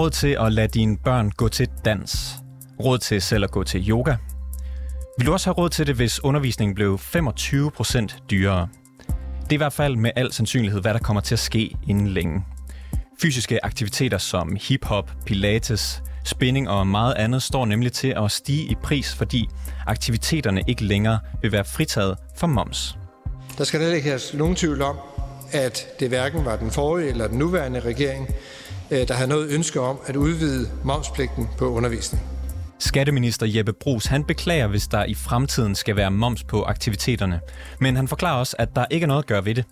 Råd til at lade dine børn gå til dans? Råd til selv at gå til yoga? Vil du også have råd til det, hvis undervisningen blev 25% dyrere? Det er i hvert fald med al sandsynlighed, hvad der kommer til at ske inden længe. Fysiske aktiviteter som hiphop, pilates, spinning og meget andet står nemlig til at stige i pris, fordi aktiviteterne ikke længere vil være fritaget for moms. Der skal heller ikke have nogen tvivl om, at det hverken var den forrige eller den nuværende regering, Øh, der havde noget ønske om at udvide momspligten på undervisning. Skatteminister Jeppe Brugs han beklager, hvis der i fremtiden skal være moms på aktiviteterne. Men han forklarer også, at der ikke er noget at gøre ved det.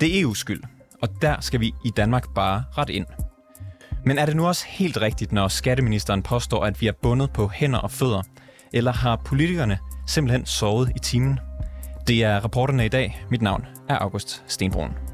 Det er EU's skyld, og der skal vi i Danmark bare ret ind. Men er det nu også helt rigtigt, når skatteministeren påstår, at vi er bundet på hænder og fødder? Eller har politikerne simpelthen sovet i timen? Det er rapporterne i dag. Mit navn er August Stenbrun.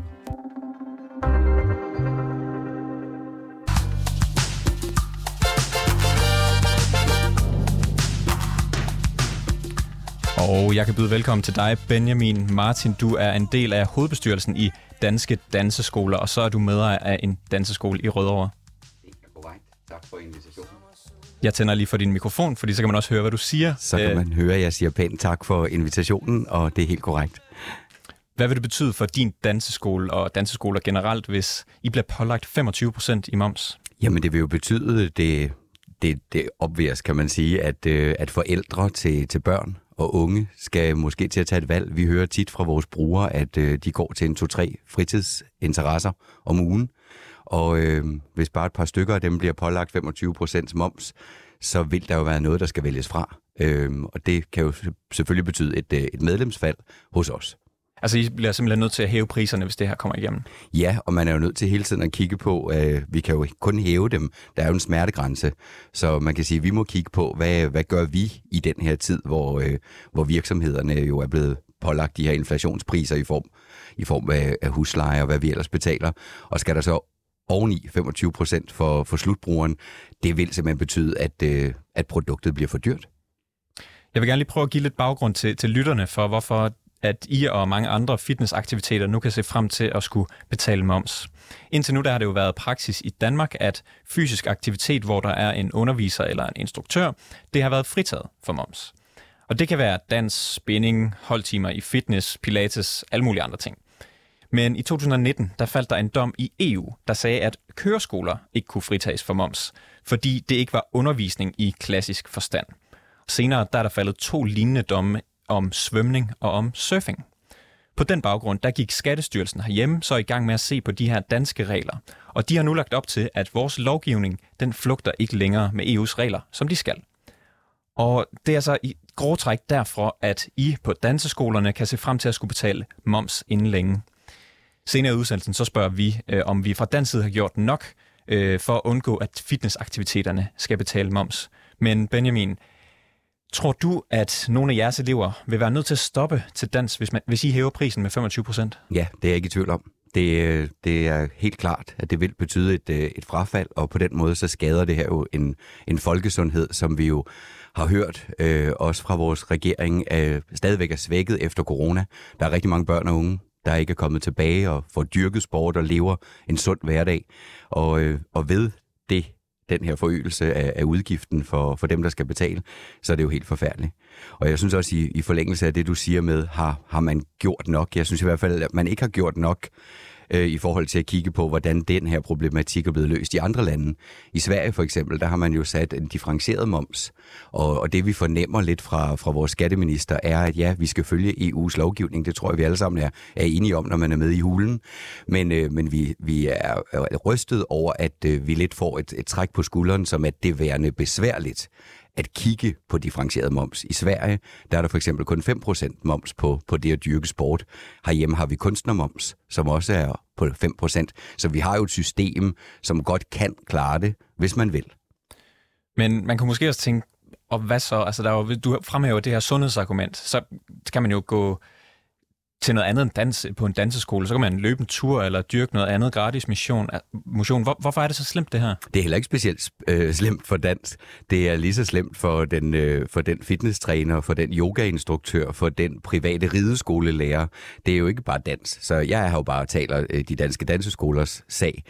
Og jeg kan byde velkommen til dig, Benjamin Martin. Du er en del af hovedbestyrelsen i Danske Danseskoler, og så er du medejer af en danseskole i Rødovre. Det er korrekt. Tak for invitationen. Jeg tænder lige for din mikrofon, fordi så kan man også høre, hvad du siger. Så kan Øh, man høre, at jeg siger pænt tak for invitationen, og det er helt korrekt. Hvad vil det betyde for din danseskole og danseskoler generelt, hvis I bliver pålagt 25% i moms? Jamen, det vil jo betyde, det, det, det obvious, kan man sige, at, øh, at forældre til, til børn og unge skal måske til at tage et valg. Vi hører tit fra vores brugere, at øh, de går til en to-tre fritidsinteresser om ugen. Og øh, hvis bare et par stykker af dem bliver pålagt 25% moms, så vil der jo være noget, der skal vælges fra. Øh, og det kan jo selvfølgelig betyde et, øh, et medlemsfald hos os. Altså, I bliver simpelthen nødt til at hæve priserne, hvis det her kommer igennem. Ja, og man er jo nødt til hele tiden at kigge på, øh, vi kan jo kun hæve dem. Der er jo en smertegrænse, så man kan sige, at vi må kigge på, hvad, hvad gør vi i den her tid, hvor, øh, hvor virksomhederne jo er blevet pålagt de her inflationspriser i form, i form af, af husleje og hvad vi ellers betaler. Og skal der så oveni 25 procent for, for slutbrugeren, det vil simpelthen betyde, at, øh, at produktet bliver for dyrt. Jeg vil gerne lige prøve at give lidt baggrund til, til lytterne for, hvorfor at I og mange andre fitnessaktiviteter nu kan se frem til at skulle betale moms. Indtil nu der har det jo været praksis i Danmark, at fysisk aktivitet, hvor der er en underviser eller en instruktør, det har været fritaget for moms. Og det kan være dans, spinning, holdtimer i fitness, pilates, alle mulige andre ting. Men i 2019, der faldt der en dom i EU, der sagde, at køreskoler ikke kunne fritages for moms, fordi det ikke var undervisning i klassisk forstand. Senere der er der faldet to lignende domme om svømning og om surfing. På den baggrund, der gik Skattestyrelsen herhjemme så i gang med at se på de her danske regler. Og de har nu lagt op til, at vores lovgivning, den flugter ikke længere med EU's regler, som de skal. Og det er så i grå træk derfor, at I på danseskolerne kan se frem til at skulle betale moms inden længe. Senere i udsendelsen så spørger vi, øh, om vi fra dansk side har gjort nok øh, for at undgå, at fitnessaktiviteterne skal betale moms. Men Benjamin, tror du, at nogle af jeres elever vil være nødt til at stoppe til dans, hvis, man, hvis I hæver prisen med 25 procent? Ja, det er jeg ikke i tvivl om. Det, øh, det er helt klart, at det vil betyde et, øh, et frafald, og på den måde så skader det her jo en, en folkesundhed, som vi jo har hørt, øh, også fra vores regering, øh, stadigvæk er svækket efter corona. Der er rigtig mange børn og unge, der ikke er kommet tilbage og får dyrket sport og lever en sund hverdag. Og, øh, og ved det, den her forøgelse af, af udgiften for, for dem, der skal betale, så er det jo helt forfærdeligt. Og jeg synes også, i, i forlængelse af det, du siger med, har, har man gjort nok? Jeg synes i hvert fald, at man ikke har gjort nok øh, i forhold til at kigge på, hvordan den her problematik er blevet løst i andre lande. I Sverige for eksempel, der har man jo sat en differentieret moms, og, og det vi fornemmer lidt fra, fra vores skatteminister er, at ja, vi skal følge EU's lovgivning, det tror jeg, vi alle sammen er, er enige om, når man er med i hulen, men, øh, men vi, vi er, er rystet over, at øh, vi lidt får et, et træk på skulderen, som at det værende besværligt at kigge på differentieret moms. I Sverige, der er der for eksempel kun 5% moms på, på det at dyrke sport. Herhjemme har vi kunstnermoms, som også er på 5%. Så vi har jo et system, som godt kan klare det, hvis man vil. Men man kan måske også tænke, og hvad så? Altså, der er jo, du fremhæver det her sundhedsargument, så kan man jo gå til noget andet end dans på en danseskole. Så kan man løbe en tur eller dyrke noget andet gratis mission. motion. Hvor, hvorfor er det så slemt, det her? Det er heller ikke specielt øh, slemt for dans. Det er lige så slemt for den, øh, for den fitnesstræner, for den yogainstruktør, for den private rideskolelærer. Det er jo ikke bare dans. Så jeg er jo bare taler øh, de danske danseskolers sag.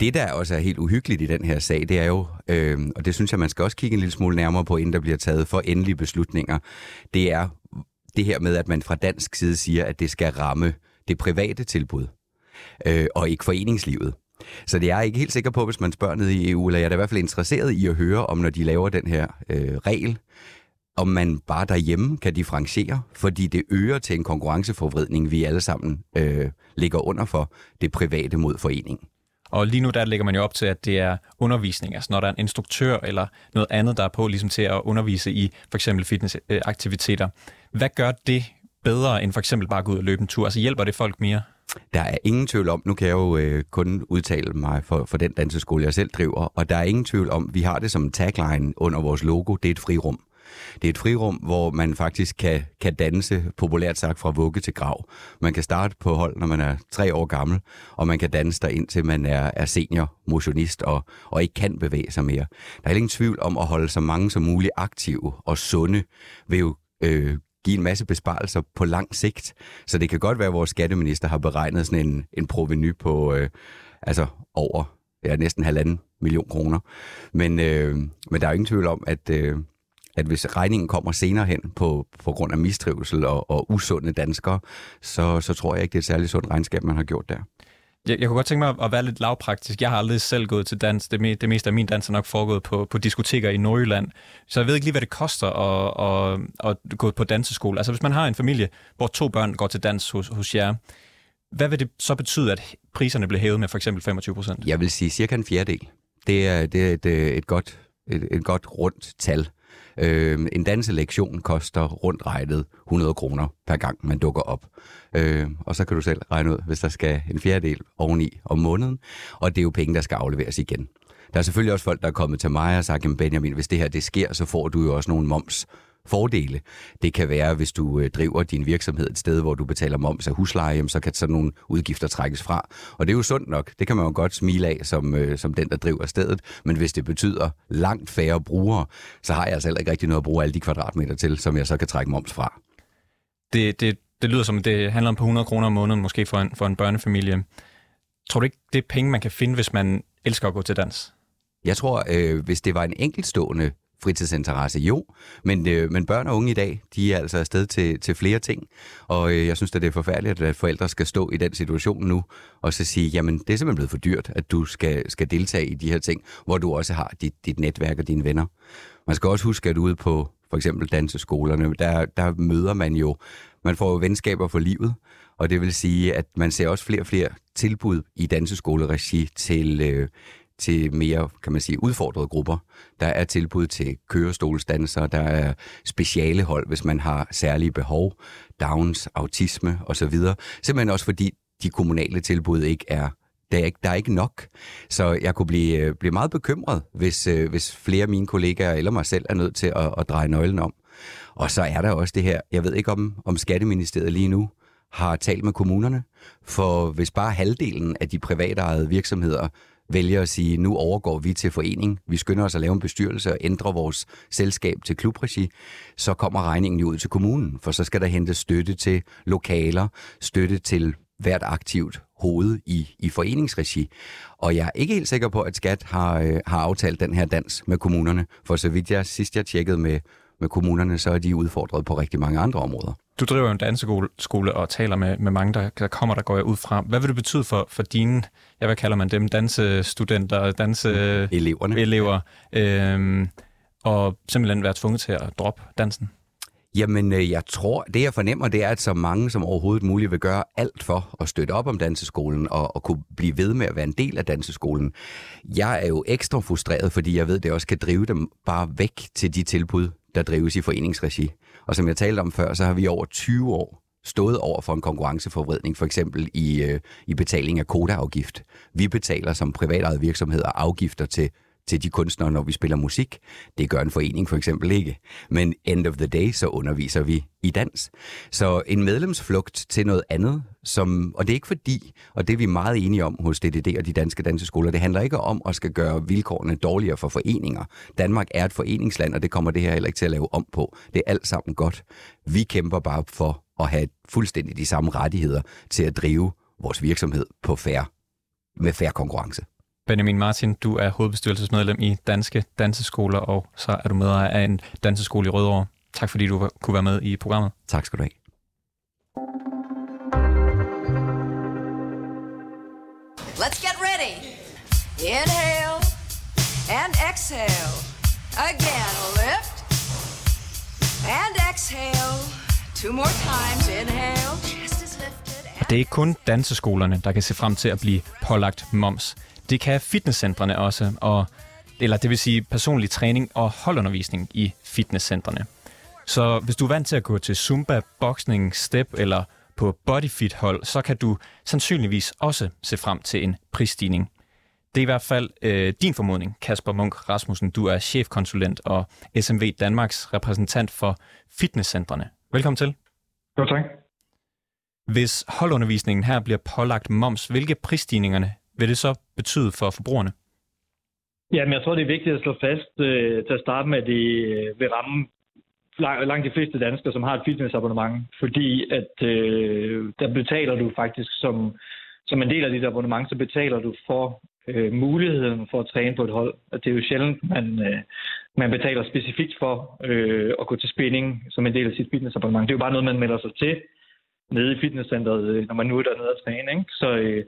Det, der også er helt uhyggeligt i den her sag, det er jo, øh, og det synes jeg, man skal også kigge en lille smule nærmere på, inden der bliver taget for endelige beslutninger, det er, det her med, at man fra dansk side siger, at det skal ramme det private tilbud, øh, og ikke foreningslivet. Så det er jeg ikke helt sikker på, hvis man spørger ned i EU, eller jeg er da i hvert fald interesseret i at høre, om når de laver den her øh, regel, om man bare derhjemme kan differentiere, fordi det øger til en konkurrenceforvridning, vi alle sammen øh, ligger under for det private mod foreningen. Og lige nu der lægger man jo op til, at det er undervisning, altså når der er en instruktør eller noget andet, der er på ligesom til at undervise i for eksempel fitnessaktiviteter. Hvad gør det bedre end for eksempel bare at gå ud og løbe en tur? Altså hjælper det folk mere? Der er ingen tvivl om, nu kan jeg jo øh, kun udtale mig for, for den danseskole, jeg selv driver, og der er ingen tvivl om, vi har det som tagline under vores logo, det er et frirum. Det er et frirum, hvor man faktisk kan, kan danse, populært sagt, fra vugge til grav. Man kan starte på hold, når man er tre år gammel, og man kan danse der indtil man er, er senior motionist og, og ikke kan bevæge sig mere. Der er ingen tvivl om at holde så mange som muligt aktive og sunde ved jo øh, give en masse besparelser på lang sigt. Så det kan godt være, at vores skatteminister har beregnet sådan en, en proveny på øh, altså over ja, næsten halvanden million kroner. Men, øh, men der er jo ingen tvivl om, at, øh, at hvis regningen kommer senere hen på, på grund af mistrivsel og, og usunde danskere, så, så tror jeg ikke, det er et særligt sundt regnskab, man har gjort der. Jeg, jeg kunne godt tænke mig at være lidt lavpraktisk. Jeg har aldrig selv gået til dans. Det, me, det meste af min dans er nok foregået på, på diskoteker i Nordjylland. Så jeg ved ikke lige, hvad det koster at, at, at gå på danseskole. Altså hvis man har en familie, hvor to børn går til dans hos, hos jer, hvad vil det så betyde, at priserne bliver hævet med for eksempel 25 procent? Jeg vil sige cirka en fjerdedel. Det er, det er et, øh, et, godt, et, et godt rundt tal. Øh, en danselektion koster rundt regnet 100 kroner per gang, man dukker op. Øh, og så kan du selv regne ud, hvis der skal en fjerdedel oveni om måneden, og det er jo penge, der skal afleveres igen. Der er selvfølgelig også folk, der er kommet til mig og sagt, Benjamin, hvis det her det sker, så får du jo også nogle moms fordele. Det kan være, hvis du øh, driver din virksomhed et sted, hvor du betaler moms af husleje, så kan sådan nogle udgifter trækkes fra. Og det er jo sundt nok. Det kan man jo godt smile af som, øh, som den, der driver stedet. Men hvis det betyder langt færre brugere, så har jeg altså heller ikke rigtig noget at bruge alle de kvadratmeter til, som jeg så kan trække moms fra. Det, det, det lyder som, det handler om på 100 kroner om måneden, måske for en, for en børnefamilie. Tror du ikke, det er penge, man kan finde, hvis man elsker at gå til dans? Jeg tror, øh, hvis det var en enkeltstående fritidsinteresse, jo. Men, øh, men børn og unge i dag, de er altså afsted til, til flere ting. Og øh, jeg synes at det er forfærdeligt, at forældre skal stå i den situation nu, og så sige, jamen det er simpelthen blevet for dyrt, at du skal, skal deltage i de her ting, hvor du også har dit, dit netværk og dine venner. Man skal også huske, at ude på for eksempel danseskolerne, der, der møder man jo, man får jo venskaber for livet, og det vil sige, at man ser også flere og flere tilbud i danseskoleregi til, øh, til mere, kan man sige, udfordrede grupper. Der er tilbud til kørestolsdansere, der er speciale hold, hvis man har særlige behov, Downs, autisme osv. Simpelthen også fordi de kommunale tilbud ikke er der er, ikke, der er ikke nok. Så jeg kunne blive, øh, blive meget bekymret, hvis, øh, hvis flere af mine kollegaer eller mig selv er nødt til at, at dreje nøglen om. Og så er der også det her, jeg ved ikke om, om Skatteministeriet lige nu har talt med kommunerne, for hvis bare halvdelen af de private virksomheder vælger at sige, nu overgår vi til forening, vi skynder os at lave en bestyrelse og ændre vores selskab til klubregi, så kommer regningen jo ud til kommunen, for så skal der hentes støtte til lokaler, støtte til hvert aktivt hoved i, i foreningsregi. Og jeg er ikke helt sikker på, at Skat har, øh, har aftalt den her dans med kommunerne, for så vidt jeg sidst jeg tjekkede med, med kommunerne, så er de udfordret på rigtig mange andre områder. Du driver jo en danseskole og taler med, med mange, der, der kommer, der går jeg ud fra. Hvad vil det betyde for, for dine, jeg hvad kalder man dem, dansestudenter, danseelever, elever, øhm, og simpelthen være tvunget til at droppe dansen? Jamen, øh, jeg tror, det jeg fornemmer, det er, at så mange som overhovedet muligt vil gøre alt for at støtte op om danseskolen og, og kunne blive ved med at være en del af danseskolen. Jeg er jo ekstra frustreret, fordi jeg ved, at det også kan drive dem bare væk til de tilbud, der drives i foreningsregi. Og som jeg talte om før, så har vi over 20 år stået over for en konkurrenceforvridning, for eksempel i, øh, i betaling af kodaafgift. Vi betaler som privatejede virksomheder afgifter til til de kunstnere, når vi spiller musik. Det gør en forening for eksempel ikke. Men end of the day, så underviser vi i dans. Så en medlemsflugt til noget andet, som, og det er ikke fordi, og det er vi meget enige om hos DDD og de danske danseskoler, det handler ikke om at skal gøre vilkårene dårligere for foreninger. Danmark er et foreningsland, og det kommer det her heller ikke til at lave om på. Det er alt sammen godt. Vi kæmper bare for at have fuldstændig de samme rettigheder til at drive vores virksomhed på fair, med fair konkurrence. Benjamin Martin, du er hovedbestyrelsesmedlem i Danske Danseskoler, og så er du medejer af en danseskole i Rødovre. Tak fordi du kunne være med i programmet. Tak skal du have. Let's get ready. Inhale and exhale. Again, lift and exhale. Two more times. Inhale. Chest is lifted. Det er ikke kun danseskolerne, der kan se frem til at blive pålagt moms. Det kan fitnesscentrene også, og, eller det vil sige personlig træning og holdundervisning i fitnesscentrene. Så hvis du er vant til at gå til Zumba, boksning, step eller på bodyfit hold, så kan du sandsynligvis også se frem til en prisstigning. Det er i hvert fald øh, din formodning, Kasper Munk Rasmussen. Du er chefkonsulent og SMV Danmarks repræsentant for fitnesscentrene. Velkommen til. Jo, tak. Hvis holdundervisningen her bliver pålagt moms, hvilke prisstigningerne vil det så betyde for forbrugerne? Jamen, jeg tror, det er vigtigt at slå fast øh, til at starte med, at det øh, vil ramme langt de fleste danskere, som har et fitnessabonnement, fordi at øh, der betaler du faktisk som, som en del af dit abonnement, så betaler du for øh, muligheden for at træne på et hold. Og det er jo sjældent, man, øh, man betaler specifikt for øh, at gå til spinning som en del af sit fitnessabonnement. Det er jo bare noget, man melder sig til nede i fitnesscenteret, øh, når man nu er dernede at træne. Ikke? Så øh,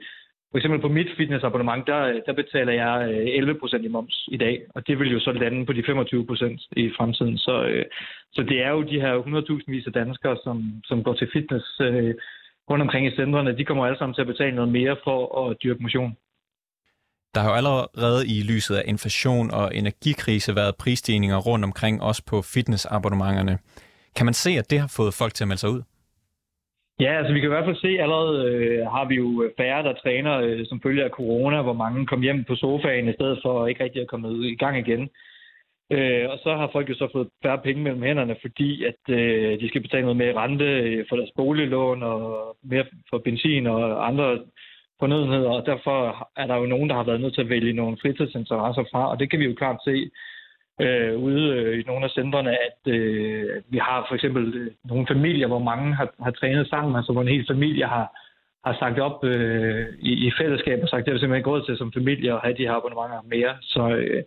for eksempel på mit fitnessabonnement, der, der betaler jeg øh, 11% i moms i dag, og det vil jo så lande på de 25% i fremtiden. Så, øh, så det er jo de her 100.000 vis af danskere, som, som går til fitness øh, rundt omkring i centrene, de kommer alle sammen til at betale noget mere for at dyrke motion. Der har jo allerede i lyset af inflation og energikrise været prisstigninger rundt omkring, også på fitnessabonnementerne. Kan man se, at det har fået folk til at melde sig ud? Ja, altså vi kan i hvert fald se, allerede øh, har vi jo øh, færre, der træner øh, som følge af corona, hvor mange kom hjem på sofaen i stedet for ikke rigtig at komme ud i gang igen. Øh, og så har folk jo så fået færre penge mellem hænderne, fordi at øh, de skal betale noget mere rente øh, for deres boliglån og mere for benzin og andre fornødenheder, og derfor er der jo nogen, der har været nødt til at vælge nogle fritidsinteresser fra, og det kan vi jo klart se øh, ude øh, i nogle af centrene, at øh, vi har for eksempel øh, nogle familier, hvor mange har, har trænet sammen, altså hvor en hel familie har, har sagt op øh, i, i fællesskab og sagt, at det er simpelthen ikke råd til som familie at have de her abonnementer mere. Så, øh,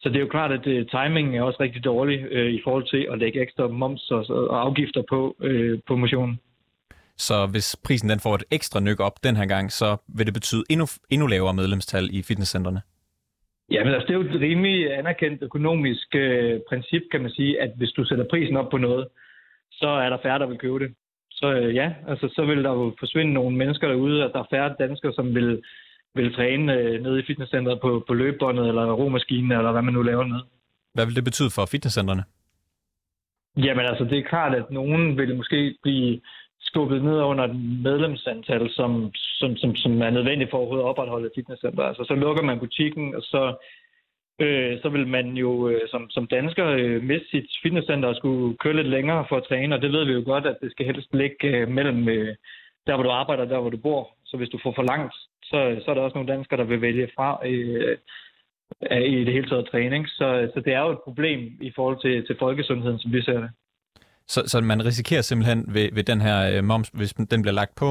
så det er jo klart, at øh, timingen er også rigtig dårlig øh, i forhold til at lægge ekstra moms og, og afgifter på, øh, på motionen. Så hvis prisen den får et ekstra nyk op den her gang, så vil det betyde endnu, endnu lavere medlemstal i fitnesscentrene? Ja, men altså, det er jo et rimelig anerkendt økonomisk øh, princip, kan man sige, at hvis du sætter prisen op på noget, så er der færre, der vil købe det. Så øh, ja, altså, så vil der jo forsvinde nogle mennesker derude, at der er færre danskere, som vil, vil træne øh, nede i fitnesscenteret på, på løbebåndet eller romaskinen, eller hvad man nu laver nede. Hvad vil det betyde for fitnesscentrene? Jamen altså, det er klart, at nogen vil måske blive skubbet ned under et medlemsantal, som, som, som, som er nødvendigt for at opretholde et fitnesscenter. Altså, så lukker man butikken, og så, øh, så vil man jo øh, som, som dansker øh, miste sit fitnesscenter og skulle køre lidt længere for at træne, og det ved vi jo godt, at det skal helst ligge øh, mellem øh, der, hvor du arbejder og der, hvor du bor. Så hvis du får for langt, så, så er der også nogle danskere, der vil vælge fra øh, i det hele taget træning. Så, så det er jo et problem i forhold til, til folkesundheden, som vi ser det. Så, så man risikerer simpelthen ved, ved den her øh, moms, hvis den bliver lagt på,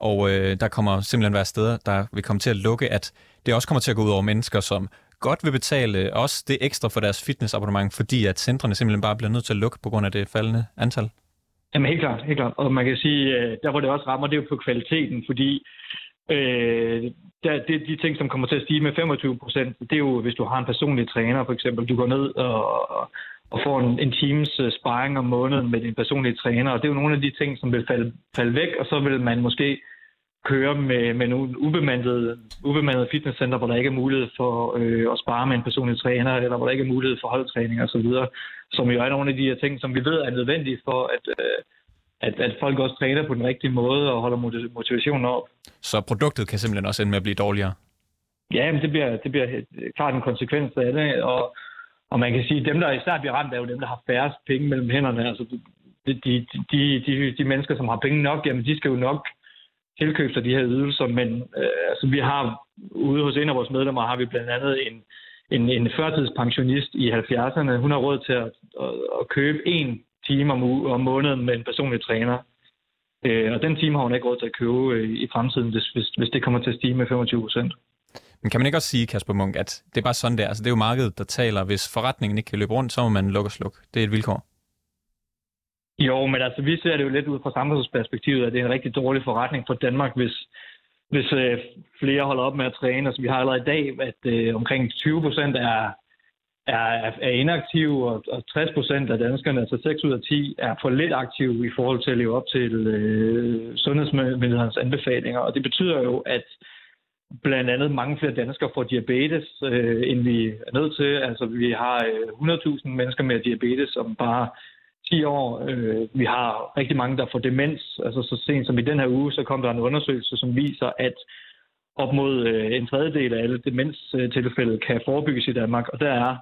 og øh, der kommer simpelthen være steder, der vil komme til at lukke, at det også kommer til at gå ud over mennesker, som godt vil betale også det ekstra for deres fitnessabonnement, fordi at centrene simpelthen bare bliver nødt til at lukke på grund af det faldende antal? Jamen helt klart, helt klart. Og man kan sige, øh, der hvor det også rammer, det er jo på kvaliteten, fordi øh, der, det, de ting, som kommer til at stige med 25 procent, det er jo, hvis du har en personlig træner, for eksempel. Du går ned og, og får en, en times uh, sparring om måneden med din personlige træner, og det er jo nogle af de ting, som vil falde, falde væk, og så vil man måske køre med, med nogle ubemandede, ubemandede fitnesscenter, hvor der ikke er mulighed for øh, at spare med en personlig træner, eller hvor der ikke er mulighed for holdtræning osv., som jo er nogle af de her ting, som vi ved er nødvendige for, at, øh, at, at folk også træner på den rigtige måde og holder motivationen op. Så produktet kan simpelthen også ende med at blive dårligere? Ja, men det bliver, det bliver klart en konsekvens af det, og, og man kan sige, at dem, der især bliver ramt, er jo dem, der har færrest penge mellem hænderne. Altså, de, de, de, de, de mennesker, som har penge nok, jamen de skal jo nok tilkøbe sig de her ydelser, men øh, altså, vi har ude hos en af vores medlemmer, har vi blandt andet en, en, en førtidspensionist i 70'erne. Hun har råd til at, at, at købe en time om, uge, om måneden med en personlig træner. Øh, og den time har hun ikke råd til at købe øh, i fremtiden, hvis, hvis, hvis det kommer til at stige med 25 procent. Men kan man ikke også sige, Kasper Munk, at det er bare sådan der, altså det er jo markedet, der taler. Hvis forretningen ikke kan løbe rundt, så må man lukke og slukke. Det er et vilkår. Jo, men altså vi ser det jo lidt ud fra samfundsperspektivet, at det er en rigtig dårlig forretning for Danmark, hvis, hvis øh, flere holder op med at træne. Altså vi har allerede i dag, at øh, omkring 20 procent er, er, er inaktive, og, og 60 procent af danskerne, altså 6 ud af 10, er for lidt aktive i forhold til at leve op til øh, sundhedsmyndighedernes anbefalinger. Og det betyder jo, at blandt andet mange flere danskere får diabetes, øh, end vi er nødt til. Altså vi har øh, 100.000 mennesker med diabetes, som bare 10 år. Øh, vi har rigtig mange, der får demens. Altså så sent som i den her uge, så kom der en undersøgelse, som viser, at op mod øh, en tredjedel af alle demenstilfælde kan forebygges i Danmark, og der er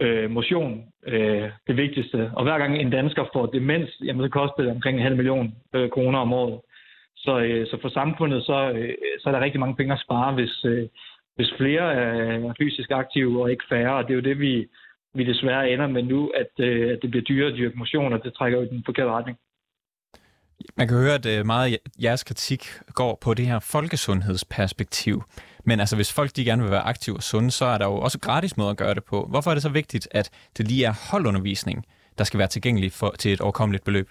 øh, motion øh, det vigtigste. Og hver gang en dansker får demens, jamen det koster det omkring en halv million øh, kroner om året. Så, øh, så for samfundet, så, øh, så er der rigtig mange penge at spare, hvis, øh, hvis flere er fysisk aktive og ikke færre. Og det er jo det, vi, vi desværre ender med nu, at, øh, at det bliver dyrere at dyrke motion, og det trækker jo i den forkerte retning. Man kan høre, at øh, meget af jeres kritik går på det her folkesundhedsperspektiv. Men altså, hvis folk de gerne vil være aktive og sunde, så er der jo også gratis måder at gøre det på. Hvorfor er det så vigtigt, at det lige er holdundervisning, der skal være tilgængelig for, til et overkommeligt beløb?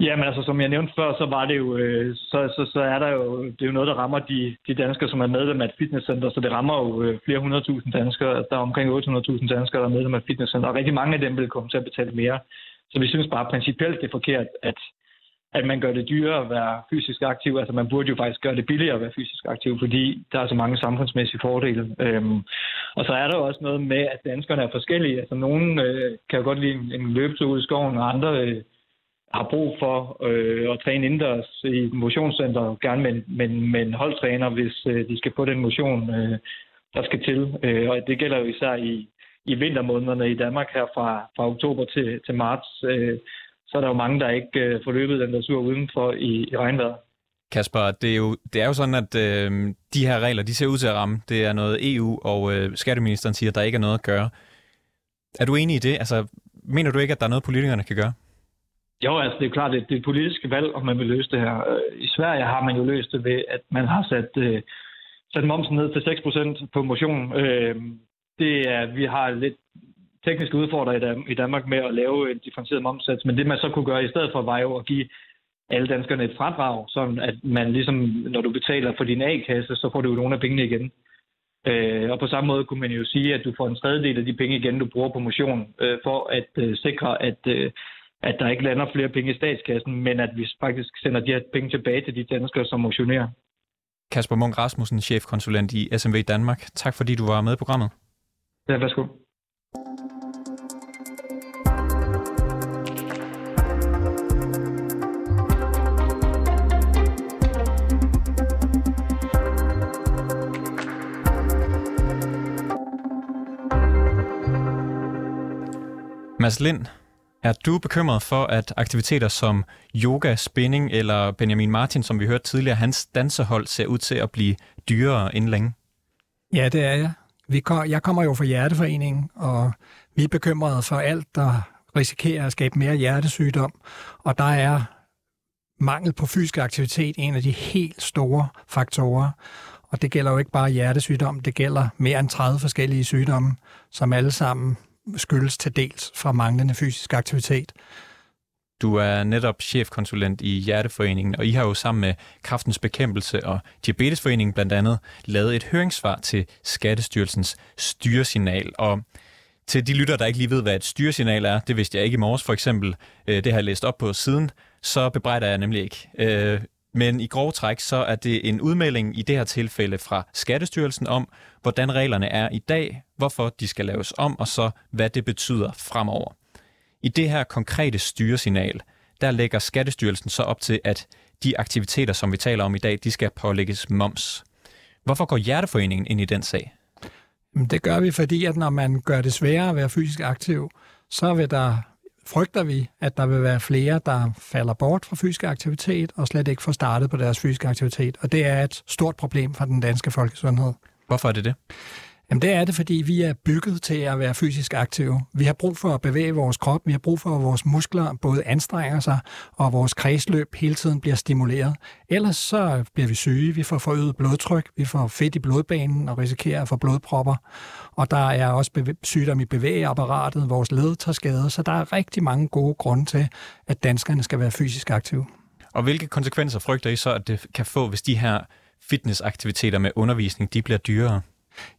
Jamen altså, som jeg nævnte før, så var det jo, øh, så, så, så er der jo, det er jo noget, der rammer de, de danskere, som er medlem af et fitnesscenter, så det rammer jo øh, flere hundredtusind danskere. Altså, der er omkring 800.000 danskere, der er medlem af et fitnesscenter, og rigtig mange af dem vil komme til at betale mere. Så vi synes bare principielt, det er forkert, at, at man gør det dyrere at være fysisk aktiv. Altså man burde jo faktisk gøre det billigere at være fysisk aktiv, fordi der er så mange samfundsmæssige fordele. Øhm, og så er der jo også noget med, at danskerne er forskellige. Altså nogen øh, kan jo godt lide en, en løbetur ud i skoven, og andre øh, har brug for øh, at træne indendørs i motionscenter, gerne med, med, med en holdtræner, hvis øh, de skal få den motion, øh, der skal til. Øh, og det gælder jo især i, i vintermånederne i Danmark her fra, fra oktober til, til marts. Øh, så er der jo mange, der ikke øh, får løbet den der tur udenfor i, i regnvejr. Kasper, det er jo, det er jo sådan, at øh, de her regler, de ser ud til at ramme. Det er noget EU, og øh, skatteministeren siger, at der ikke er noget at gøre. Er du enig i det? Altså, mener du ikke, at der er noget, politikerne kan gøre? Jo, altså det er klart, det er et politisk valg, om man vil løse det her. Øh, I Sverige har man jo løst det ved, at man har sat, øh, sat momsen ned til 6% på motion. Øh, det er, vi har lidt tekniske udfordringer i Danmark med at lave en differentieret momsats, men det man så kunne gøre i stedet for, var jo at give alle danskerne et fradrag, sådan at man ligesom, når du betaler for din A-kasse, så får du jo nogle af pengene igen. Øh, og på samme måde kunne man jo sige, at du får en tredjedel af de penge igen, du bruger på motion, øh, for at øh, sikre, at øh, at der ikke lander flere penge i statskassen, men at vi faktisk sender de her penge tilbage til de danskere, som motionerer. Kasper Munk Rasmussen, chefkonsulent i SMV Danmark. Tak fordi du var med i programmet. Ja, værsgo. Mads Lind, er du bekymret for, at aktiviteter som yoga, spinning eller Benjamin Martin, som vi hørte tidligere, hans dansehold ser ud til at blive dyrere inden længe? Ja, det er jeg. Vi kom, jeg kommer jo fra Hjerteforeningen, og vi er bekymrede for alt, der risikerer at skabe mere hjertesygdom. Og der er mangel på fysisk aktivitet en af de helt store faktorer. Og det gælder jo ikke bare hjertesygdom, det gælder mere end 30 forskellige sygdomme, som alle sammen skyldes til dels fra manglende fysisk aktivitet. Du er netop chefkonsulent i Hjerteforeningen, og I har jo sammen med Kraftens Bekæmpelse og Diabetesforeningen blandt andet lavet et høringssvar til Skattestyrelsens styresignal. Og til de lytter, der ikke lige ved, hvad et styresignal er, det vidste jeg ikke i morges for eksempel, øh, det har jeg læst op på siden, så bebrejder jeg nemlig ikke. Øh, men i grov træk, så er det en udmelding i det her tilfælde fra Skattestyrelsen om, hvordan reglerne er i dag, hvorfor de skal laves om, og så hvad det betyder fremover. I det her konkrete styresignal, der lægger Skattestyrelsen så op til, at de aktiviteter, som vi taler om i dag, de skal pålægges moms. Hvorfor går Hjerteforeningen ind i den sag? Det gør vi, fordi at når man gør det sværere at være fysisk aktiv, så vil der frygter vi, at der vil være flere, der falder bort fra fysisk aktivitet og slet ikke får startet på deres fysiske aktivitet. Og det er et stort problem for den danske folkesundhed. Hvorfor er det det? Jamen det er det, fordi vi er bygget til at være fysisk aktive. Vi har brug for at bevæge vores krop, vi har brug for, at vores muskler både anstrenger sig, og vores kredsløb hele tiden bliver stimuleret. Ellers så bliver vi syge, vi får forøget blodtryk, vi får fedt i blodbanen og risikerer at få blodpropper. Og der er også sygdom i bevægeapparatet, vores led tager skade, så der er rigtig mange gode grunde til, at danskerne skal være fysisk aktive. Og hvilke konsekvenser frygter I så, at det kan få, hvis de her fitnessaktiviteter med undervisning, de bliver dyrere?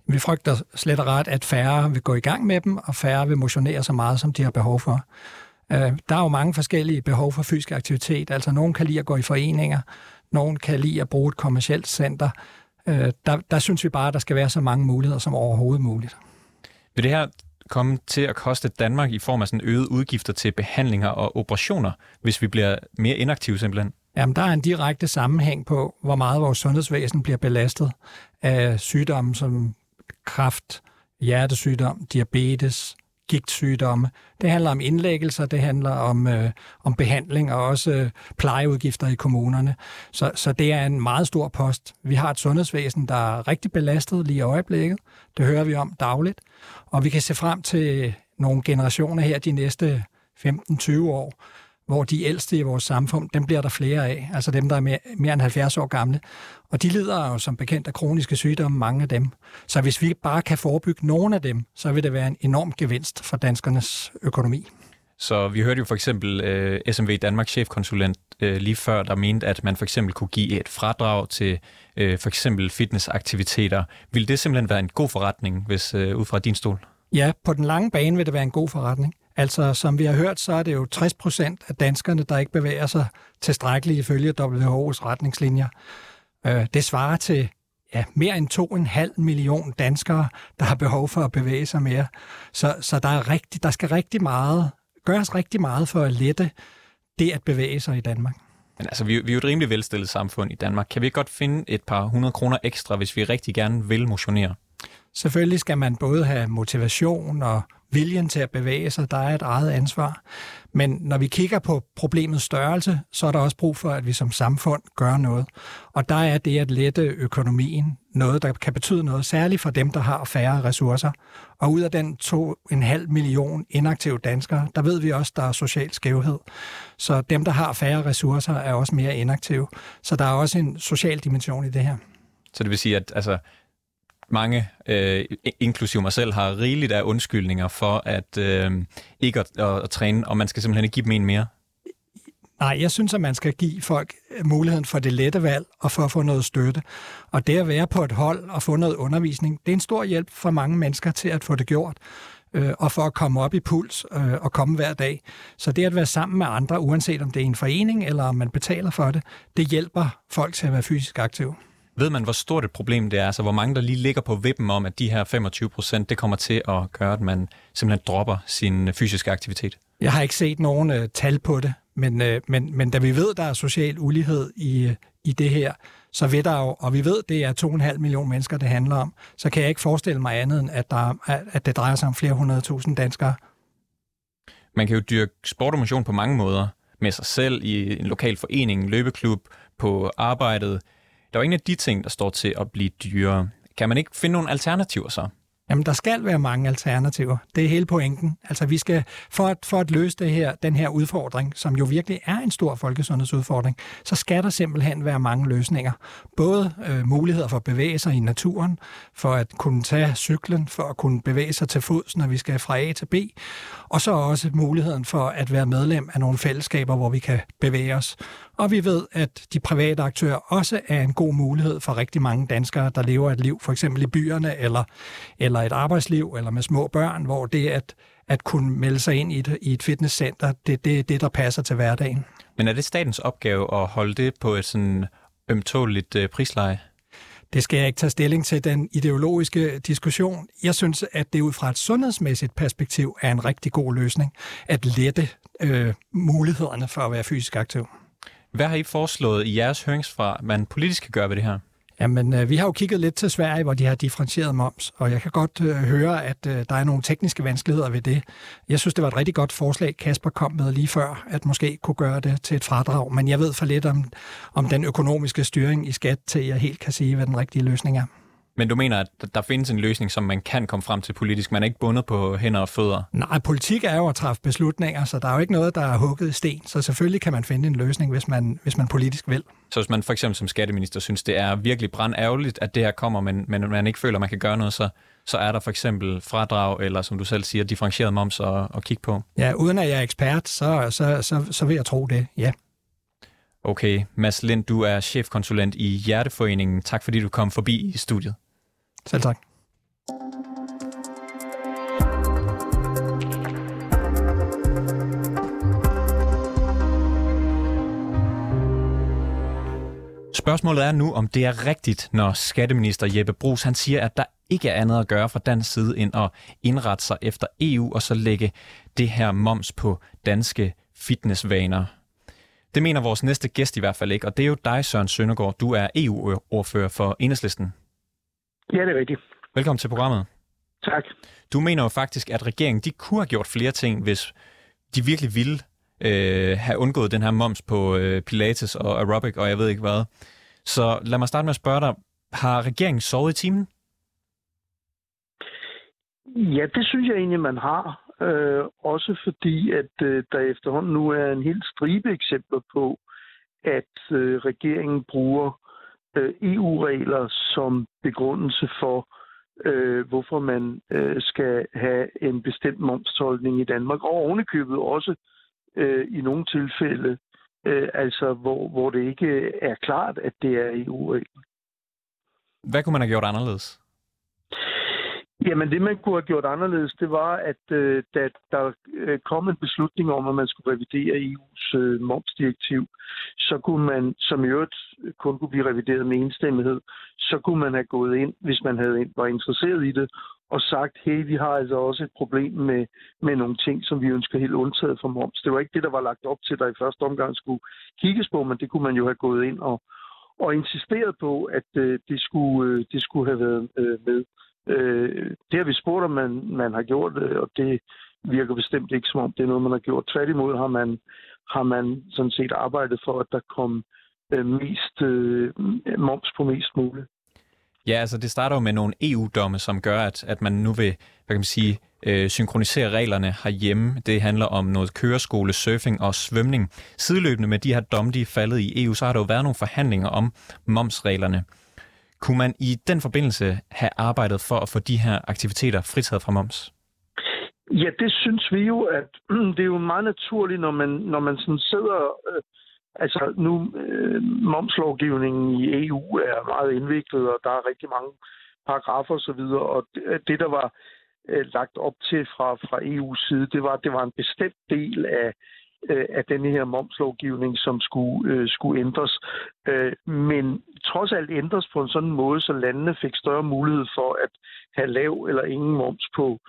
Vi frygter slet og ret, at færre vil gå i gang med dem, og færre vil motionere så meget, som de har behov for. Øh, der er jo mange forskellige behov for fysisk aktivitet. Altså, nogen kan lide at gå i foreninger, nogen kan lide at bruge et kommersielt center. Øh, der, der synes vi bare, at der skal være så mange muligheder som overhovedet muligt. Vil det her komme til at koste Danmark i form af sådan øget udgifter til behandlinger og operationer, hvis vi bliver mere inaktive simpelthen? Jamen, der er en direkte sammenhæng på, hvor meget vores sundhedsvæsen bliver belastet af sygdomme som kræft, hjertesygdom, diabetes, gigtsygdomme. Det handler om indlæggelser, det handler om, øh, om behandling og også øh, plejeudgifter i kommunerne. Så, så det er en meget stor post. Vi har et sundhedsvæsen, der er rigtig belastet lige i øjeblikket. Det hører vi om dagligt. Og vi kan se frem til nogle generationer her de næste 15-20 år, hvor de ældste i vores samfund, dem bliver der flere af, altså dem, der er mere, mere end 70 år gamle. Og de lider jo som bekendt af kroniske sygdomme, mange af dem. Så hvis vi bare kan forebygge nogle af dem, så vil det være en enorm gevinst for danskernes økonomi. Så vi hørte jo for eksempel uh, øh, SMV Danmarks chefkonsulent uh, lige før, der mente, at man for eksempel kunne give et fradrag til uh, for eksempel fitnessaktiviteter. Vil det simpelthen være en god forretning, hvis uh, ud fra din stol? Ja, på den lange bane vil det være en god forretning. Altså, som vi har hørt, så er det jo 60 procent af danskerne, der ikke bevæger sig tilstrækkeligt ifølge WHO's retningslinjer. Øh, det svarer til ja, mere end 2,5 million danskere, der har behov for at bevæge sig mere. Så, så der, er rigtig, der skal rigtig meget, gøres rigtig meget for at lette det at bevæge sig i Danmark. Men altså, vi, vi er jo et rimelig velstillet samfund i Danmark. Kan vi godt finde et par hundrede kroner ekstra, hvis vi rigtig gerne vil motionere? Selvfølgelig skal man både have motivation og viljen til at bevæge sig, der er et eget ansvar. Men når vi kigger på problemets størrelse, så er der også brug for, at vi som samfund gør noget. Og der er det at lette økonomien noget, der kan betyde noget, særligt for dem, der har færre ressourcer. Og ud af den 2,5 million inaktive danskere, der ved vi også, der er social skævhed. Så dem, der har færre ressourcer, er også mere inaktive. Så der er også en social dimension i det her. Så det vil sige, at altså, mange, øh, inklusive mig selv, har rigeligt af undskyldninger for at øh, ikke at, at, at træne, og man skal simpelthen ikke give dem en mere? Nej, jeg synes, at man skal give folk øh, muligheden for det lette valg og for at få noget støtte. Og det at være på et hold og få noget undervisning, det er en stor hjælp for mange mennesker til at få det gjort øh, og for at komme op i puls øh, og komme hver dag. Så det at være sammen med andre, uanset om det er en forening eller om man betaler for det, det hjælper folk til at være fysisk aktive. Ved man, hvor stort et problem det er? Altså, hvor mange der lige ligger på vippen om, at de her 25 procent, det kommer til at gøre, at man simpelthen dropper sin fysiske aktivitet? Jeg har ikke set nogen uh, tal på det, men, uh, men, men da vi ved, der er social ulighed i, uh, i det her, så ved der jo, og vi ved, det er 2,5 millioner mennesker, det handler om, så kan jeg ikke forestille mig andet end, at, der, at det drejer sig om flere hundredtusind danskere. Man kan jo dyrke sport og motion på mange måder. Med sig selv i en lokal forening, en løbeklub, på arbejdet, der er jo ingen af de ting, der står til at blive dyrere. Kan man ikke finde nogle alternativer så? Jamen, der skal være mange alternativer. Det er hele pointen. Altså, vi skal, for at, for at løse det her, den her udfordring, som jo virkelig er en stor folkesundhedsudfordring, så skal der simpelthen være mange løsninger. Både øh, muligheder for at bevæge sig i naturen, for at kunne tage cyklen, for at kunne bevæge sig til fods, når vi skal fra A til B, og så også muligheden for at være medlem af nogle fællesskaber, hvor vi kan bevæge os. Og vi ved, at de private aktører også er en god mulighed for rigtig mange danskere, der lever et liv, for eksempel i byerne, eller, eller et arbejdsliv, eller med små børn, hvor det at, at kunne melde sig ind i et, i et fitnesscenter, det, det er det, der passer til hverdagen. Men er det statens opgave at holde det på et sådan ømtåligt øh, prisleje? Det skal jeg ikke tage stilling til, den ideologiske diskussion. Jeg synes, at det ud fra et sundhedsmæssigt perspektiv er en rigtig god løsning at lette øh, mulighederne for at være fysisk aktiv. Hvad har I foreslået i jeres høringsfra, man politisk kan gøre ved det her? Jamen, øh, vi har jo kigget lidt til Sverige, hvor de har differentieret moms, og jeg kan godt øh, høre, at øh, der er nogle tekniske vanskeligheder ved det. Jeg synes, det var et rigtig godt forslag, Kasper kom med lige før, at måske kunne gøre det til et fradrag, men jeg ved for lidt om, om den økonomiske styring i skat, til jeg helt kan sige, hvad den rigtige løsning er. Men du mener, at der findes en løsning, som man kan komme frem til politisk? Man er ikke bundet på hænder og fødder? Nej, politik er jo at træffe beslutninger, så der er jo ikke noget, der er hugget i sten. Så selvfølgelig kan man finde en løsning, hvis man, hvis man politisk vil. Så hvis man for eksempel som skatteminister synes, det er virkelig brandærgerligt, at det her kommer, men, men man ikke føler, man kan gøre noget, så, så er der for eksempel fradrag, eller som du selv siger, differentieret moms at, at kigge på? Ja, uden at jeg er ekspert, så, så, så, så vil jeg tro det, ja. Okay, Mads Lind, du er chefkonsulent i Hjerteforeningen. Tak fordi du kom forbi i studiet. Selv tak. Spørgsmålet er nu, om det er rigtigt, når skatteminister Jeppe Brugs han siger, at der ikke er andet at gøre fra dansk side, end at indrette sig efter EU og så lægge det her moms på danske fitnessvaner. Det mener vores næste gæst i hvert fald ikke, og det er jo dig, Søren Søndergaard. Du er EU-ordfører for Enhedslisten. Ja, det er rigtigt. Velkommen til programmet. Tak. Du mener jo faktisk, at regeringen de kunne have gjort flere ting, hvis de virkelig ville øh, have undgået den her moms på øh, pilates og aerobic og jeg ved ikke hvad. Så lad mig starte med at spørge dig, har regeringen sovet i timen? Ja, det synes jeg egentlig, man har. Øh, også fordi, at øh, der efterhånden nu er en helt stribe eksempler på, at øh, regeringen bruger øh, EU-regler som begrundelse for, øh, hvorfor man øh, skal have en bestemt momstolkning i Danmark, og ovenikøbet også øh, i nogle tilfælde, øh, altså hvor, hvor det ikke er klart, at det er EU-regler. Hvad kunne man have gjort anderledes? Jamen det, man kunne have gjort anderledes, det var, at øh, da der øh, kom en beslutning om, at man skulle revidere EU's øh, momsdirektiv, så kunne man, som i øvrigt kun kunne blive revideret med enstemmighed, så kunne man have gået ind, hvis man havde var interesseret i det, og sagt, hey, vi har altså også et problem med, med nogle ting, som vi ønsker helt undtaget fra moms. Det var ikke det, der var lagt op til, der i første omgang skulle kigges på, men det kunne man jo have gået ind og, og insisteret på, at øh, det, skulle, øh, det skulle have været øh, med. Øh, det har vi spurgt, om man, man har gjort, øh, og det virker bestemt ikke som om, det er noget, man har gjort. Tværtimod har man, har man sådan set arbejdet for, at der kom øh, mest øh, moms på mest muligt. Ja, altså det starter jo med nogle EU-domme, som gør, at, at man nu vil hvad kan man sige, øh, synkronisere reglerne herhjemme. Det handler om noget køreskole, surfing og svømning. Sideløbende med de her domme, de er faldet i EU, så har der jo været nogle forhandlinger om momsreglerne. Kunne man i den forbindelse have arbejdet for at få de her aktiviteter fritaget fra moms? Ja, det synes vi jo, at det er jo meget naturligt, når man, når man sådan sidder... Øh, altså nu, øh, momslovgivningen i EU er meget indviklet, og der er rigtig mange paragrafer osv., og, og det, øh, det, der var øh, lagt op til fra, fra EU's side, det var, at det var en bestemt del af øh, af denne her momslovgivning, som skulle, øh, skulle ændres. Øh, men trods alt ændres på en sådan måde, så landene fik større mulighed for at have lav eller ingen moms på,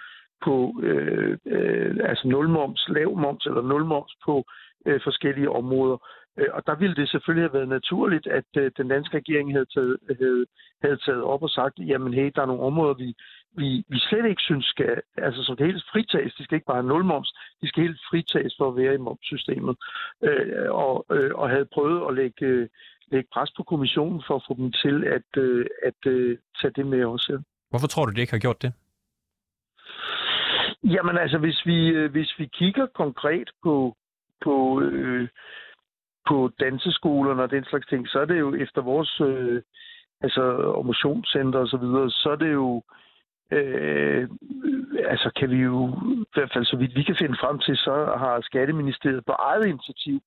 på øh, øh, altså nul moms, lav moms eller nul moms på øh, forskellige områder. Øh, og der ville det selvfølgelig have været naturligt, at øh, den danske regering havde taget, havde, havde taget op og sagt, jamen hey, der er nogle områder, vi, vi, vi slet ikke synes skal, altså som det helt fritages, de skal ikke bare have nulmoms, de skal helt fritages for at være i momssystemet, øh, og, øh, og havde prøvet at lægge, lægge pres på kommissionen for at få dem til at, øh, at øh, tage det med også. Hvorfor tror du, de ikke har gjort det? Jamen altså, hvis vi, øh, hvis vi kigger konkret på, på, øh, på danseskolerne og den slags ting, så er det jo efter vores øh, altså, motionscenter og så videre, så er det jo Øh, øh, altså kan vi jo, i hvert fald så vidt vi kan finde frem til, så har Skatteministeriet på eget initiativ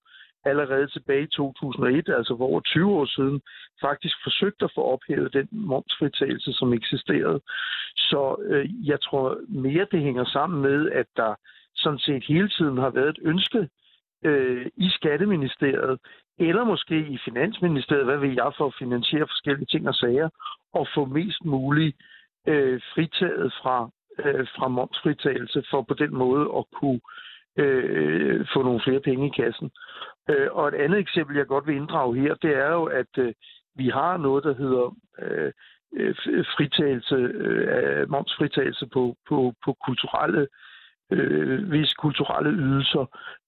allerede tilbage i 2001, altså for over 20 år siden, faktisk forsøgt at få ophævet den momsfritagelse, som eksisterede. Så øh, jeg tror mere, det hænger sammen med, at der sådan set hele tiden har været et ønske øh, i Skatteministeriet, eller måske i Finansministeriet, hvad vil jeg, for at finansiere forskellige ting og sager, og få mest muligt øh, Øh, fritaget fra, øh, fra momsfritagelse for på den måde at kunne øh, få nogle flere penge i kassen. Øh, og et andet eksempel, jeg godt vil inddrage her, det er jo, at øh, Vi har noget, der hedder øh, øh, fritagelse, øh, momsfritagelse på, på, på kulturelle, øh, visse kulturelle ydelser.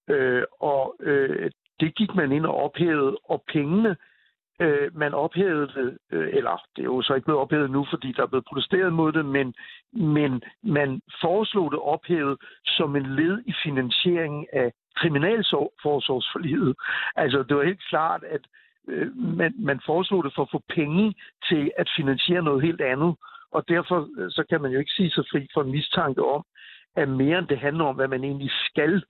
Øh, og øh, det gik man ind og ophævede, og pengene, øh, øh, man ophævede det, øh, eller det er jo så ikke blevet ophævet nu, fordi der er blevet protesteret mod det, men, men man foreslog det ophævet som en led i finansieringen af kriminalforsorgsforliget. Altså, det var helt klart, at øh, man, man foreslog det for at få penge til at finansiere noget helt andet. Og derfor øh, så kan man jo ikke sige sig fri for en mistanke om, at mere end det handler om, hvad man egentlig skal øh,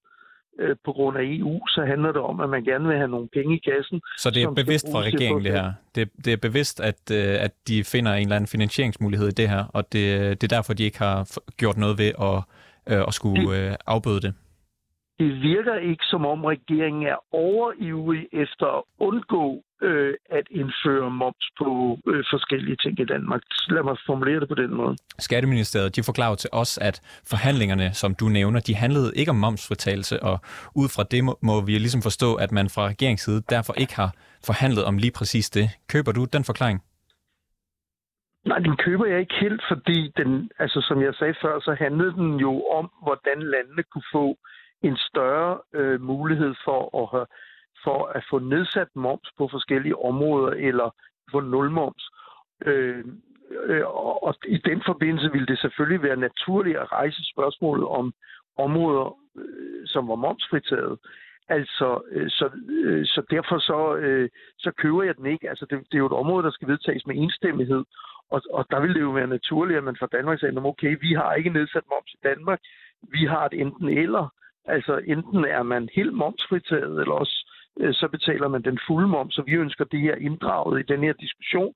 på grund af EU, så handler det om, at man gerne vil have nogle penge i kassen. Så det er bevidst fra regeringen, det her? Det, det er bevidst, at, øh, at de finder en eller anden finansieringsmulighed i det her, og det, det er derfor, de ikke har gjort noget ved at, øh, at skulle afbøde det? Det virker ikke som om regeringen er overivrig efter at undgå øh, at indføre moms på øh, forskellige ting i Danmark. Lad mig formulere det på den måde. Skatteministeriet de forklarer til os, at forhandlingerne, som du nævner, de handlede ikke om momsfritagelse, og ud fra det må, må vi ligesom forstå, at man fra regeringsside side derfor ikke har forhandlet om lige præcis det. Køber du den forklaring? Nej, den køber jeg ikke helt, fordi den, altså som jeg sagde før, så handlede den jo om, hvordan landene kunne få en større øh, mulighed for at, have, for at få nedsat moms på forskellige områder eller få nulmoms. Øh, øh, og i den forbindelse ville det selvfølgelig være naturligt at rejse spørgsmålet om områder, øh, som var momsfritaget. Altså, øh, så, øh, så derfor så, øh, så køber jeg den ikke. Altså, det, det er jo et område, der skal vedtages med enstemmighed, og, og der vil det jo være naturligt, at man fra Danmark sagde, okay, vi har ikke nedsat moms i Danmark, vi har et enten eller, Altså enten er man helt momsfritaget, eller også øh, så betaler man den fulde moms, så vi ønsker det her inddraget i den her diskussion.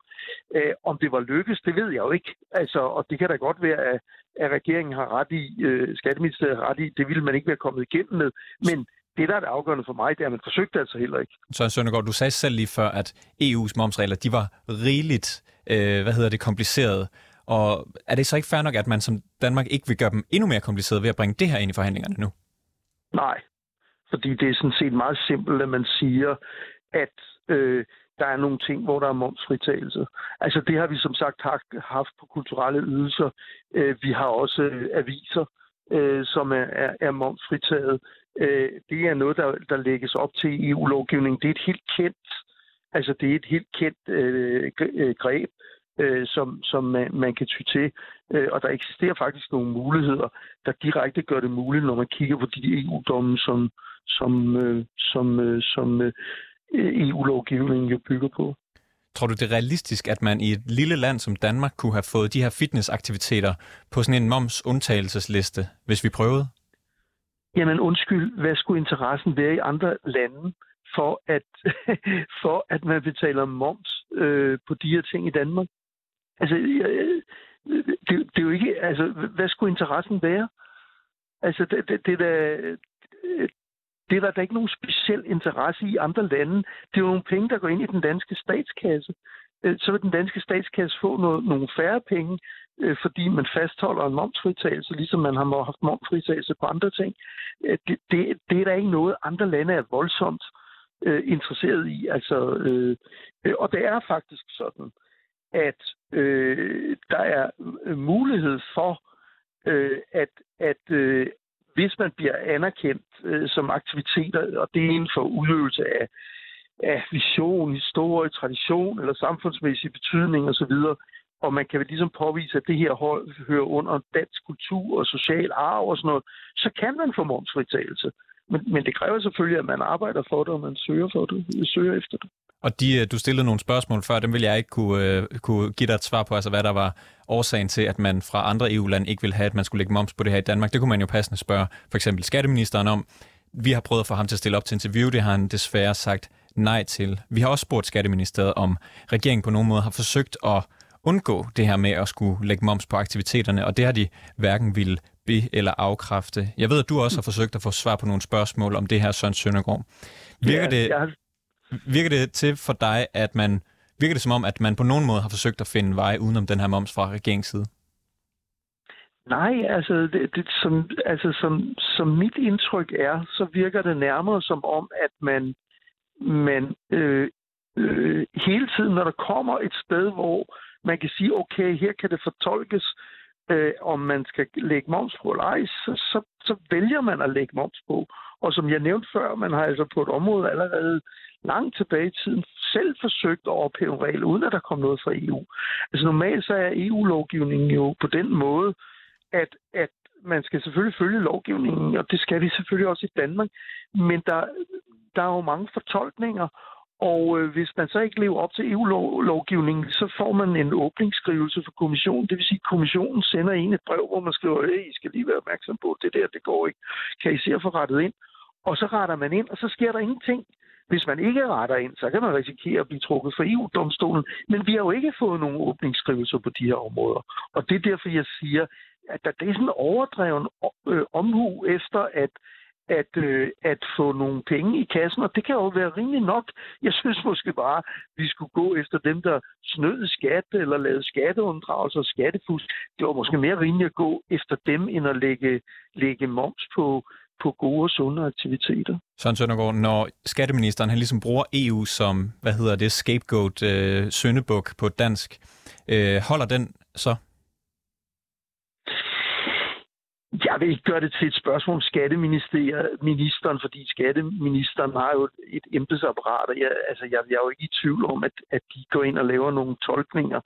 Øh, om det var lykkes, det ved jeg jo ikke. Altså, og det kan da godt være, at, at regeringen har ret i, øh, Skatteministeriet har ret i, det ville man ikke være kommet igennem med. Men det, der er det afgørende for mig, det er, at man forsøgte altså heller ikke. Så Søndergaard, du sagde selv lige før, at EU's momsregler, de var rigeligt, øh, hvad hedder det, kompliceret. Og er det så ikke fair nok, at man som Danmark ikke vil gøre dem endnu mere kompliceret ved at bringe det her ind i forhandlingerne nu? Nej, fordi det er sådan set meget simpelt, at man siger, at øh, der er nogle ting, hvor der er momsfritagelse. Altså det har vi som sagt haft på kulturelle ydelser. Øh, vi har også øh, aviser, øh, som er, er, er momsfritaget. Øh, det er noget, der, der lægges op til EU-lovgivning. Det er et helt kendt, altså det er et helt kendt øh, øh greb øh, som, som man, man kan ty til. Øh, og der eksisterer faktisk nogle muligheder, der direkte gør det muligt, når man kigger på de EU-domme, som, som, øh, som, øh, som øh, EU-lovgivningen jo bygger på. Tror du, det er realistisk, at man i et lille land som Danmark kunne have fået de her fitnessaktiviteter på sådan en moms-undtagelsesliste, hvis vi prøvede? Jamen undskyld, hvad skulle interessen være i andre lande for at, for at man betaler moms øh, på de her ting i Danmark? Altså, det, det er jo ikke... Altså, hvad skulle interessen være? Altså, det, det, det, der, det er der, der er ikke nogen speciel interesse i andre lande. Det er jo nogle penge, der går ind i den danske statskasse. Øh, så vil den danske statskasse få noget, nogle færre penge, øh, fordi man fastholder en momsfritagelse, ligesom man har haft momsfritagelse på andre ting. Øh, det, det, det er der ikke noget, andre lande er voldsomt øh, interesseret i. Altså, øh, og det er faktisk sådan, at øh, der er mulighed for, øh, at, at øh, hvis man bliver anerkendt øh, som aktiviteter, og det er inden for udøvelse af, af vision, historie, tradition eller samfundsmæssig betydning osv., og man kan ligesom påvise, at det her hører under dansk kultur og social arv og sådan noget, så kan man få momsfritagelse. Men, men det kræver selvfølgelig, at man arbejder for det, og man søger, for det, søger efter det. Og de, øh, du stillede nogle spørgsmål før, dem vil jeg ikke kunne, øh, kunne give dig et svar på, altså hvad der var årsagen til, at man fra andre EU-lande ikke vil have, at man skulle lægge moms på det her i Danmark. Det kunne man jo passende spørge for eksempel skatteministeren om. Vi har prøvet at få ham til at stille op til interview, det har han desværre sagt nej til. Vi har også spurgt skatteministeriet, om regeringen på nogen måde har forsøgt at undgå det her med at skulle lægge moms på aktiviteterne, og det har de hverken vil be- eller afkræfte. Jeg ved, at du også har forsøgt at få svar på nogle spørgsmål om det her, Søren Søndergaard. Virker ja, det, jeg virker det til for dig, at man virker det som om, at man på nogen måde har forsøgt at finde vej udenom den her moms fra regeringens side? Nej, altså, det, det, som, altså som, som mit indtryk er, så virker det nærmere som om, at man, man øh, øh, hele tiden, når der kommer et sted, hvor man kan sige, okay, her kan det fortolkes, øh, om man skal lægge moms på eller ej, så, så, så vælger man at lægge moms på. Og som jeg nævnte før, man har altså på et område allerede langt tilbage i tiden selv forsøgt at ophæve en regel, uden at der kom noget fra EU. Altså normalt så er EU-lovgivningen jo på den måde, at, at man skal selvfølgelig følge lovgivningen, og det skal vi selvfølgelig også i Danmark, men der, der er jo mange fortolkninger, og øh, hvis man så ikke lever op til EU-lovgivningen, så får man en åbningsskrivelse fra kommissionen. Det vil sige, at kommissionen sender en et brev, hvor man skriver, at I skal lige være opmærksom på, det der, det går ikke. Kan I se at få rettet ind? Og så retter man ind, og så sker der ingenting. Hvis man ikke retter ind, så kan man risikere at blive trukket for EU-domstolen. Men vi har jo ikke fået nogen åbningsskrivelser på de her områder. Og det er derfor, jeg siger, at der det er sådan en overdreven øh, omhu efter, at at, øh, at få nogle penge i kassen, og det kan jo være rimelig nok. Jeg synes måske bare, at vi skulle gå efter dem, der snød skat eller lavede skatteunddragelser og skattefusk. Det var måske mere rimeligt at gå efter dem, end at lægge, lægge moms på, på gode og sunde aktiviteter. Søren Søndergaard, når skatteministeren han ligesom bruger EU som, hvad hedder det, scapegoat, øh, søndebuk på dansk, øh, holder den så? Jeg vil ikke gøre det til et spørgsmål om skatteministeren, fordi skatteministeren har jo et embedsapparat, og jeg, altså, jeg, jeg er jo ikke i tvivl om, at, at de går ind og laver nogle tolkninger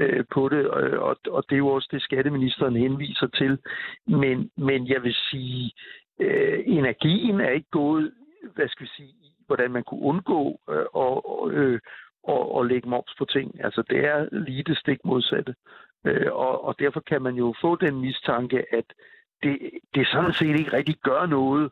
øh, på det, og, og det er jo også det, skatteministeren henviser til. Men, men jeg vil sige, øh, energien er ikke gået, hvad skal vi sige, i hvordan man kunne undgå øh, og, øh, og, og lægge moms på ting. Altså, det er lige det stik modsatte. Øh, og, og derfor kan man jo få den mistanke, at det, det sådan set ikke rigtig gør noget,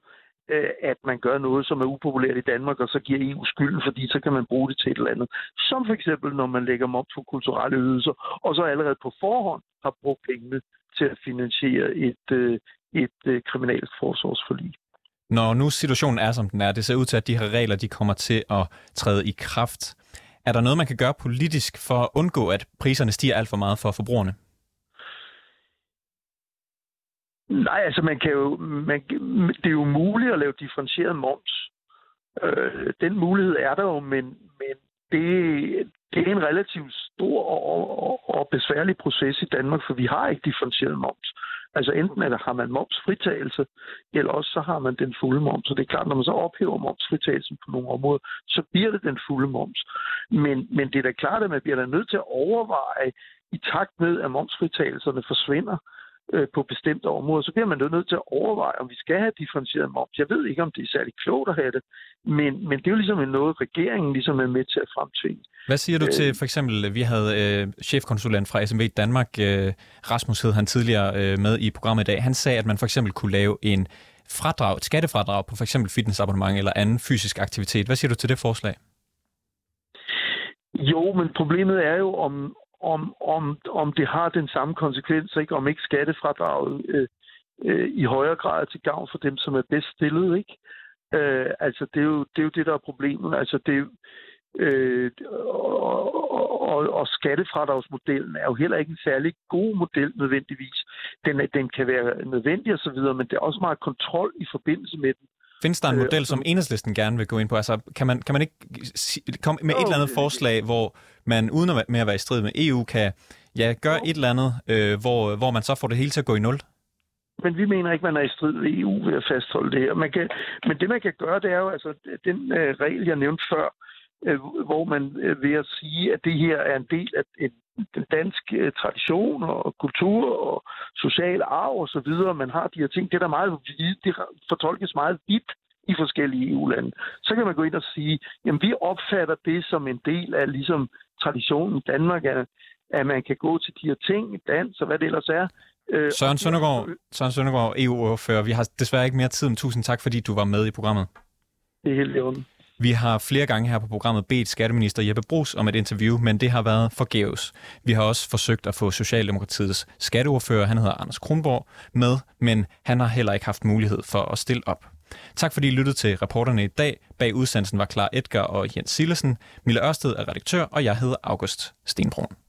øh, at man gør noget, som er upopulært i Danmark, og så giver EU skylden, fordi så kan man bruge det til et eller andet. Som for eksempel, når man lægger moms på kulturelle ydelser, og så allerede på forhånd har brugt pengene til at finansiere et, øh, et øh, kriminalt forsvarsforlig. Når nu situationen er, som den er, det ser ud til, at de her regler de kommer til at træde i kraft. Er der noget, man kan gøre politisk for at undgå, at priserne stiger alt for meget for forbrugerne? Nej, altså man kan jo, man, det er jo muligt at lave differentieret moms. Øh, den mulighed er der jo, men, men det, det er en relativt stor og, og, og besværlig proces i Danmark, for vi har ikke differentieret moms. Altså enten er har man momsfritagelse, eller også så har man den fulde moms. Så det er klart, når man så ophæver momsfritagelsen på nogle områder, så bliver det den fulde moms. Men, men det er da klart, at man bliver da nødt til at overveje, i takt med, at momsfritagelserne forsvinder, øh, på bestemte områder, så bliver man nødt til at overveje, om vi skal have differentieret moms. Jeg ved ikke, om det er særlig klogt at have det, men, men det er jo ligesom noget, regeringen ligesom er med til at fremtvinge. Hvad siger du til for eksempel, vi havde øh, chefkonsulent fra SMV Danmark, øh, Rasmus hed han tidligere øh, med i programmet i dag, han sagde, at man for eksempel kunne lave en fradrag, et skattefradrag på for eksempel fitnessabonnement eller anden fysisk aktivitet. Hvad siger du til det forslag? Jo, men problemet er jo, om, om, om, om det har den samme konsekvens, ikke? om ikke skattefradraget øh, øh, i højere grad til gavn for dem, som er bedst stillet. Ikke? Øh, altså, det er, jo, det er jo det, der er problemet. Altså, det er øh, og, og, og skattefradragsmodellen er jo heller ikke en særlig god model nødvendigvis. Den, den kan være nødvendig osv., men det er også meget kontrol i forbindelse med den. Findes der en øh, model, som enhedslisten gerne vil gå ind på? Altså, kan man, kan man ikke komme med et eller andet forslag, hvor man uden at, med at være i strid med EU kan ja, gøre et eller andet, øh, hvor, hvor man så får det hele til at gå i nul? Men vi mener ikke, man er i strid med EU ved at fastholde det her. Man kan, men det, man kan gøre, det er jo altså den øh, regel, jeg nævnte før, øh, hvor man øh, ved at sige, at det her er en del af en, den danske øh, tradition og kultur og social arv og så videre. Man har de her ting. Det er der meget det fortolkes meget vidt i forskellige EU-lande. Så kan man gå ind og sige, jamen vi opfatter det som en del af ligesom traditionen i Danmark, at, at man kan gå til de her ting, dans og hvad det ellers er. Øh, Søren Søndergaard, Søren Søndergaard EU-ordfører, vi har desværre ikke mere tid, men tusind tak, fordi du var med i programmet. Det er helt i vi har flere gange her på programmet bedt skatteminister Jeppe Brugs om et interview, men det har været forgæves. Vi har også forsøgt at få Socialdemokratiets skatteordfører, han hedder Anders Kronborg, med, men han har heller ikke haft mulighed for at stille op. Tak fordi I lyttede til reporterne i dag. Bag udsendelsen var Klar Edgar og Jens Sillesen. Mille Ørsted er redaktør, og jeg hedder August Stenbrun.